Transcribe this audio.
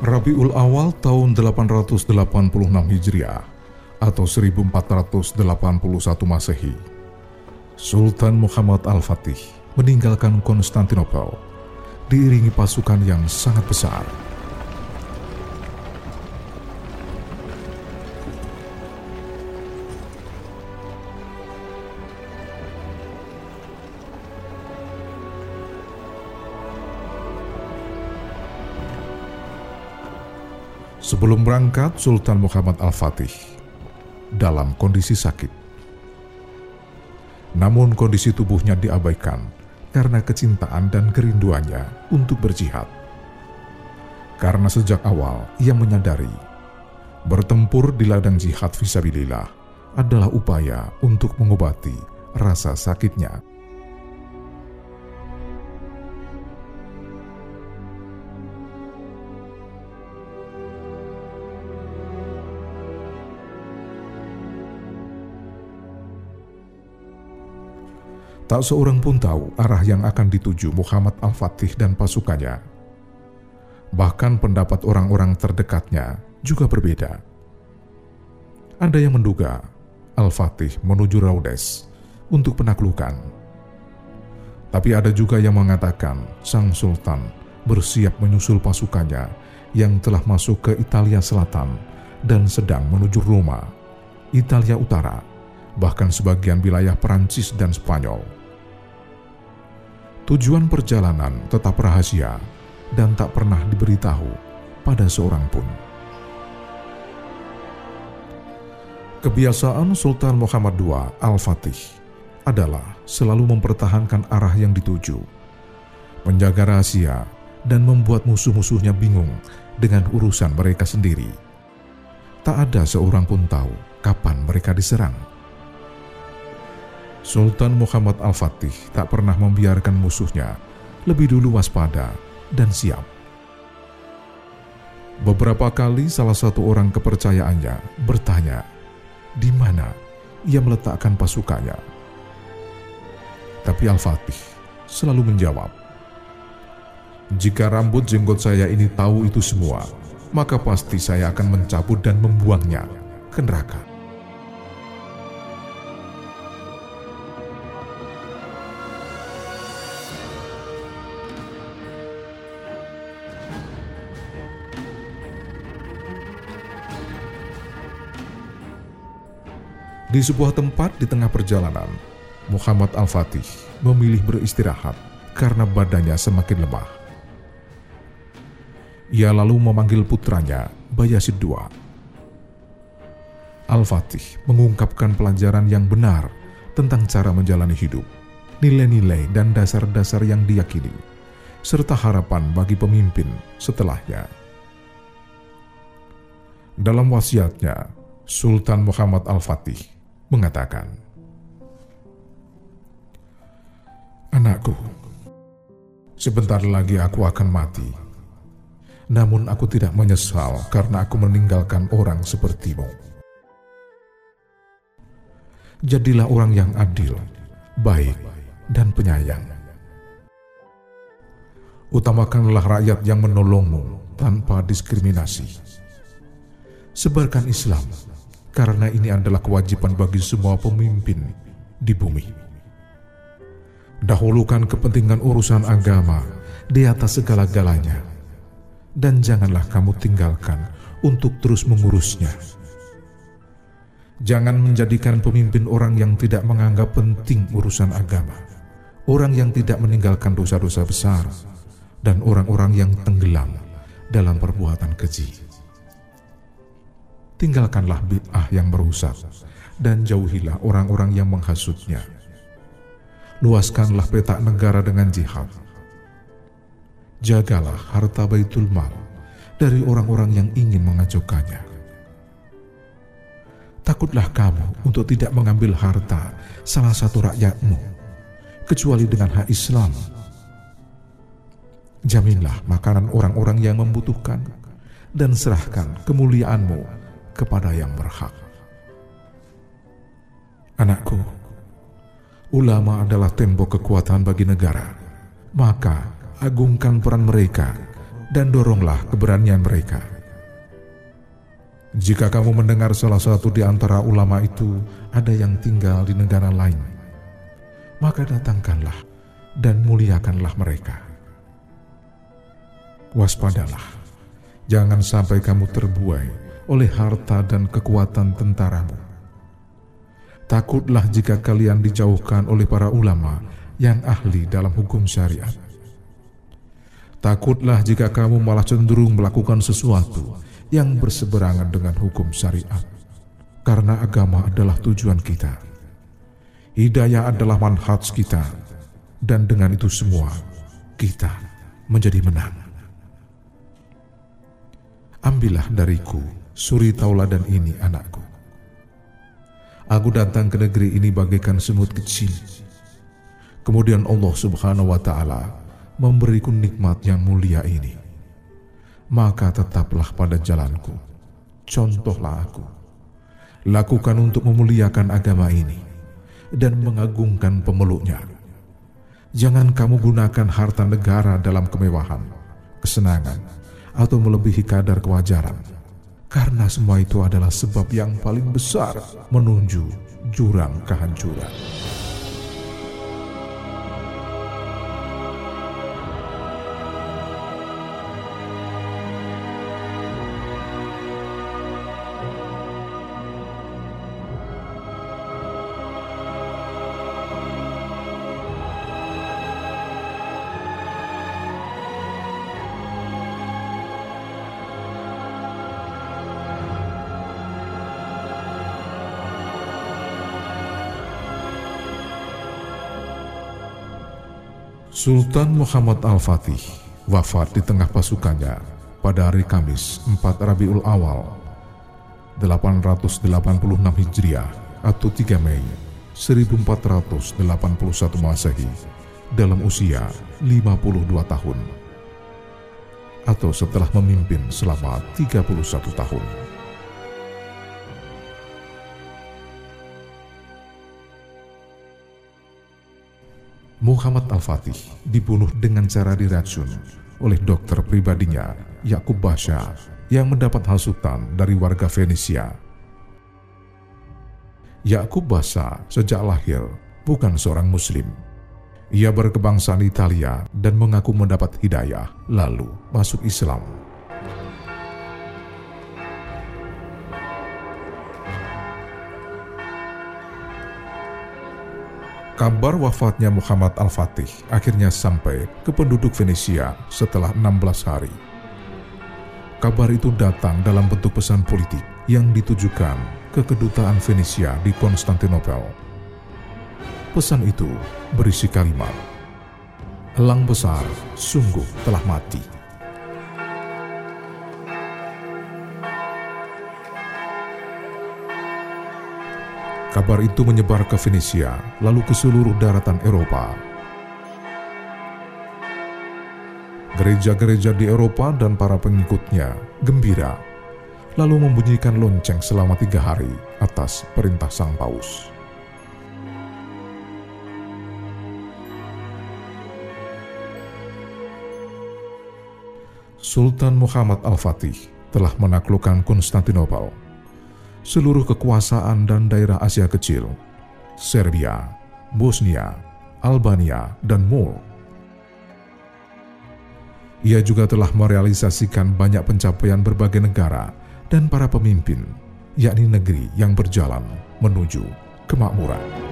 Rabiul Awal tahun 886 Hijriah atau 1481 Masehi, Sultan Muhammad Al-Fatih meninggalkan Konstantinopel diiringi pasukan yang sangat besar. Sebelum berangkat, Sultan Muhammad Al-Fatih dalam kondisi sakit. Namun kondisi tubuhnya diabaikan karena kecintaan dan kerinduannya untuk berjihad. Karena sejak awal ia menyadari bertempur di ladang jihad visabilillah adalah upaya untuk mengobati rasa sakitnya Tak seorang pun tahu arah yang akan dituju Muhammad Al-Fatih dan pasukannya. Bahkan pendapat orang-orang terdekatnya juga berbeda. Ada yang menduga Al-Fatih menuju Raudes untuk penaklukan. Tapi ada juga yang mengatakan Sang Sultan bersiap menyusul pasukannya yang telah masuk ke Italia Selatan dan sedang menuju Roma, Italia Utara, bahkan sebagian wilayah Perancis dan Spanyol. Tujuan perjalanan tetap rahasia dan tak pernah diberitahu pada seorang pun. Kebiasaan Sultan Muhammad II Al-Fatih adalah selalu mempertahankan arah yang dituju, menjaga rahasia, dan membuat musuh-musuhnya bingung dengan urusan mereka sendiri. Tak ada seorang pun tahu kapan mereka diserang. Sultan Muhammad Al-Fatih tak pernah membiarkan musuhnya lebih dulu waspada dan siap. Beberapa kali salah satu orang kepercayaannya bertanya, di mana ia meletakkan pasukannya. Tapi Al-Fatih selalu menjawab, jika rambut jenggot saya ini tahu itu semua, maka pasti saya akan mencabut dan membuangnya ke neraka. Di sebuah tempat di tengah perjalanan, Muhammad Al-Fatih memilih beristirahat karena badannya semakin lemah. Ia lalu memanggil putranya, Bayasid II. Al-Fatih mengungkapkan pelajaran yang benar tentang cara menjalani hidup, nilai-nilai dan dasar-dasar yang diyakini, serta harapan bagi pemimpin setelahnya. Dalam wasiatnya, Sultan Muhammad Al-Fatih mengatakan, Anakku, sebentar lagi aku akan mati. Namun aku tidak menyesal karena aku meninggalkan orang sepertimu. Jadilah orang yang adil, baik, dan penyayang. Utamakanlah rakyat yang menolongmu tanpa diskriminasi. Sebarkan Islam karena ini adalah kewajiban bagi semua pemimpin di bumi. Dahulukan kepentingan urusan agama di atas segala-galanya, dan janganlah kamu tinggalkan untuk terus mengurusnya. Jangan menjadikan pemimpin orang yang tidak menganggap penting urusan agama, orang yang tidak meninggalkan dosa-dosa besar, dan orang-orang yang tenggelam dalam perbuatan keji tinggalkanlah bid'ah yang merusak dan jauhilah orang-orang yang menghasutnya. Luaskanlah petak negara dengan jihad. Jagalah harta baitul mal dari orang-orang yang ingin mengacaukannya. Takutlah kamu untuk tidak mengambil harta salah satu rakyatmu, kecuali dengan hak Islam. Jaminlah makanan orang-orang yang membutuhkan dan serahkan kemuliaanmu kepada yang berhak. Anakku, ulama adalah tembok kekuatan bagi negara. Maka agungkan peran mereka dan doronglah keberanian mereka. Jika kamu mendengar salah satu di antara ulama itu ada yang tinggal di negara lain, maka datangkanlah dan muliakanlah mereka. Waspadalah, jangan sampai kamu terbuai oleh harta dan kekuatan tentaramu. Takutlah jika kalian dijauhkan oleh para ulama yang ahli dalam hukum syariat. Takutlah jika kamu malah cenderung melakukan sesuatu yang berseberangan dengan hukum syariat, karena agama adalah tujuan kita. Hidayah adalah manhaj kita, dan dengan itu semua kita menjadi menang. Ambillah dariku suri tauladan ini anakku. Aku datang ke negeri ini bagaikan semut kecil. Kemudian Allah subhanahu wa ta'ala memberiku nikmat yang mulia ini. Maka tetaplah pada jalanku. Contohlah aku. Lakukan untuk memuliakan agama ini dan mengagungkan pemeluknya. Jangan kamu gunakan harta negara dalam kemewahan, kesenangan, atau melebihi kadar kewajaran. Karena semua itu adalah sebab yang paling besar menuju jurang kehancuran. Sultan Muhammad Al-Fatih wafat di tengah pasukannya pada hari Kamis 4 Rabiul Awal 886 Hijriah atau 3 Mei 1481 Masehi dalam usia 52 tahun atau setelah memimpin selama 31 tahun. Muhammad Al-Fatih dibunuh dengan cara diracun oleh dokter pribadinya Yakub Basha yang mendapat hasutan dari warga Venesia. Yakub Basha sejak lahir bukan seorang muslim. Ia berkebangsaan Italia dan mengaku mendapat hidayah lalu masuk Islam. Kabar wafatnya Muhammad Al-Fatih akhirnya sampai ke penduduk Venesia setelah 16 hari. Kabar itu datang dalam bentuk pesan politik yang ditujukan ke kedutaan Venesia di Konstantinopel. Pesan itu berisi kalimat, Elang besar sungguh telah mati. Kabar itu menyebar ke Venesia, lalu ke seluruh daratan Eropa. Gereja-gereja di Eropa dan para pengikutnya gembira, lalu membunyikan lonceng selama tiga hari atas perintah Sang Paus. Sultan Muhammad Al-Fatih telah menaklukkan Konstantinopel seluruh kekuasaan dan daerah Asia Kecil, Serbia, Bosnia, Albania, dan Mur. Ia juga telah merealisasikan banyak pencapaian berbagai negara dan para pemimpin, yakni negeri yang berjalan menuju kemakmuran.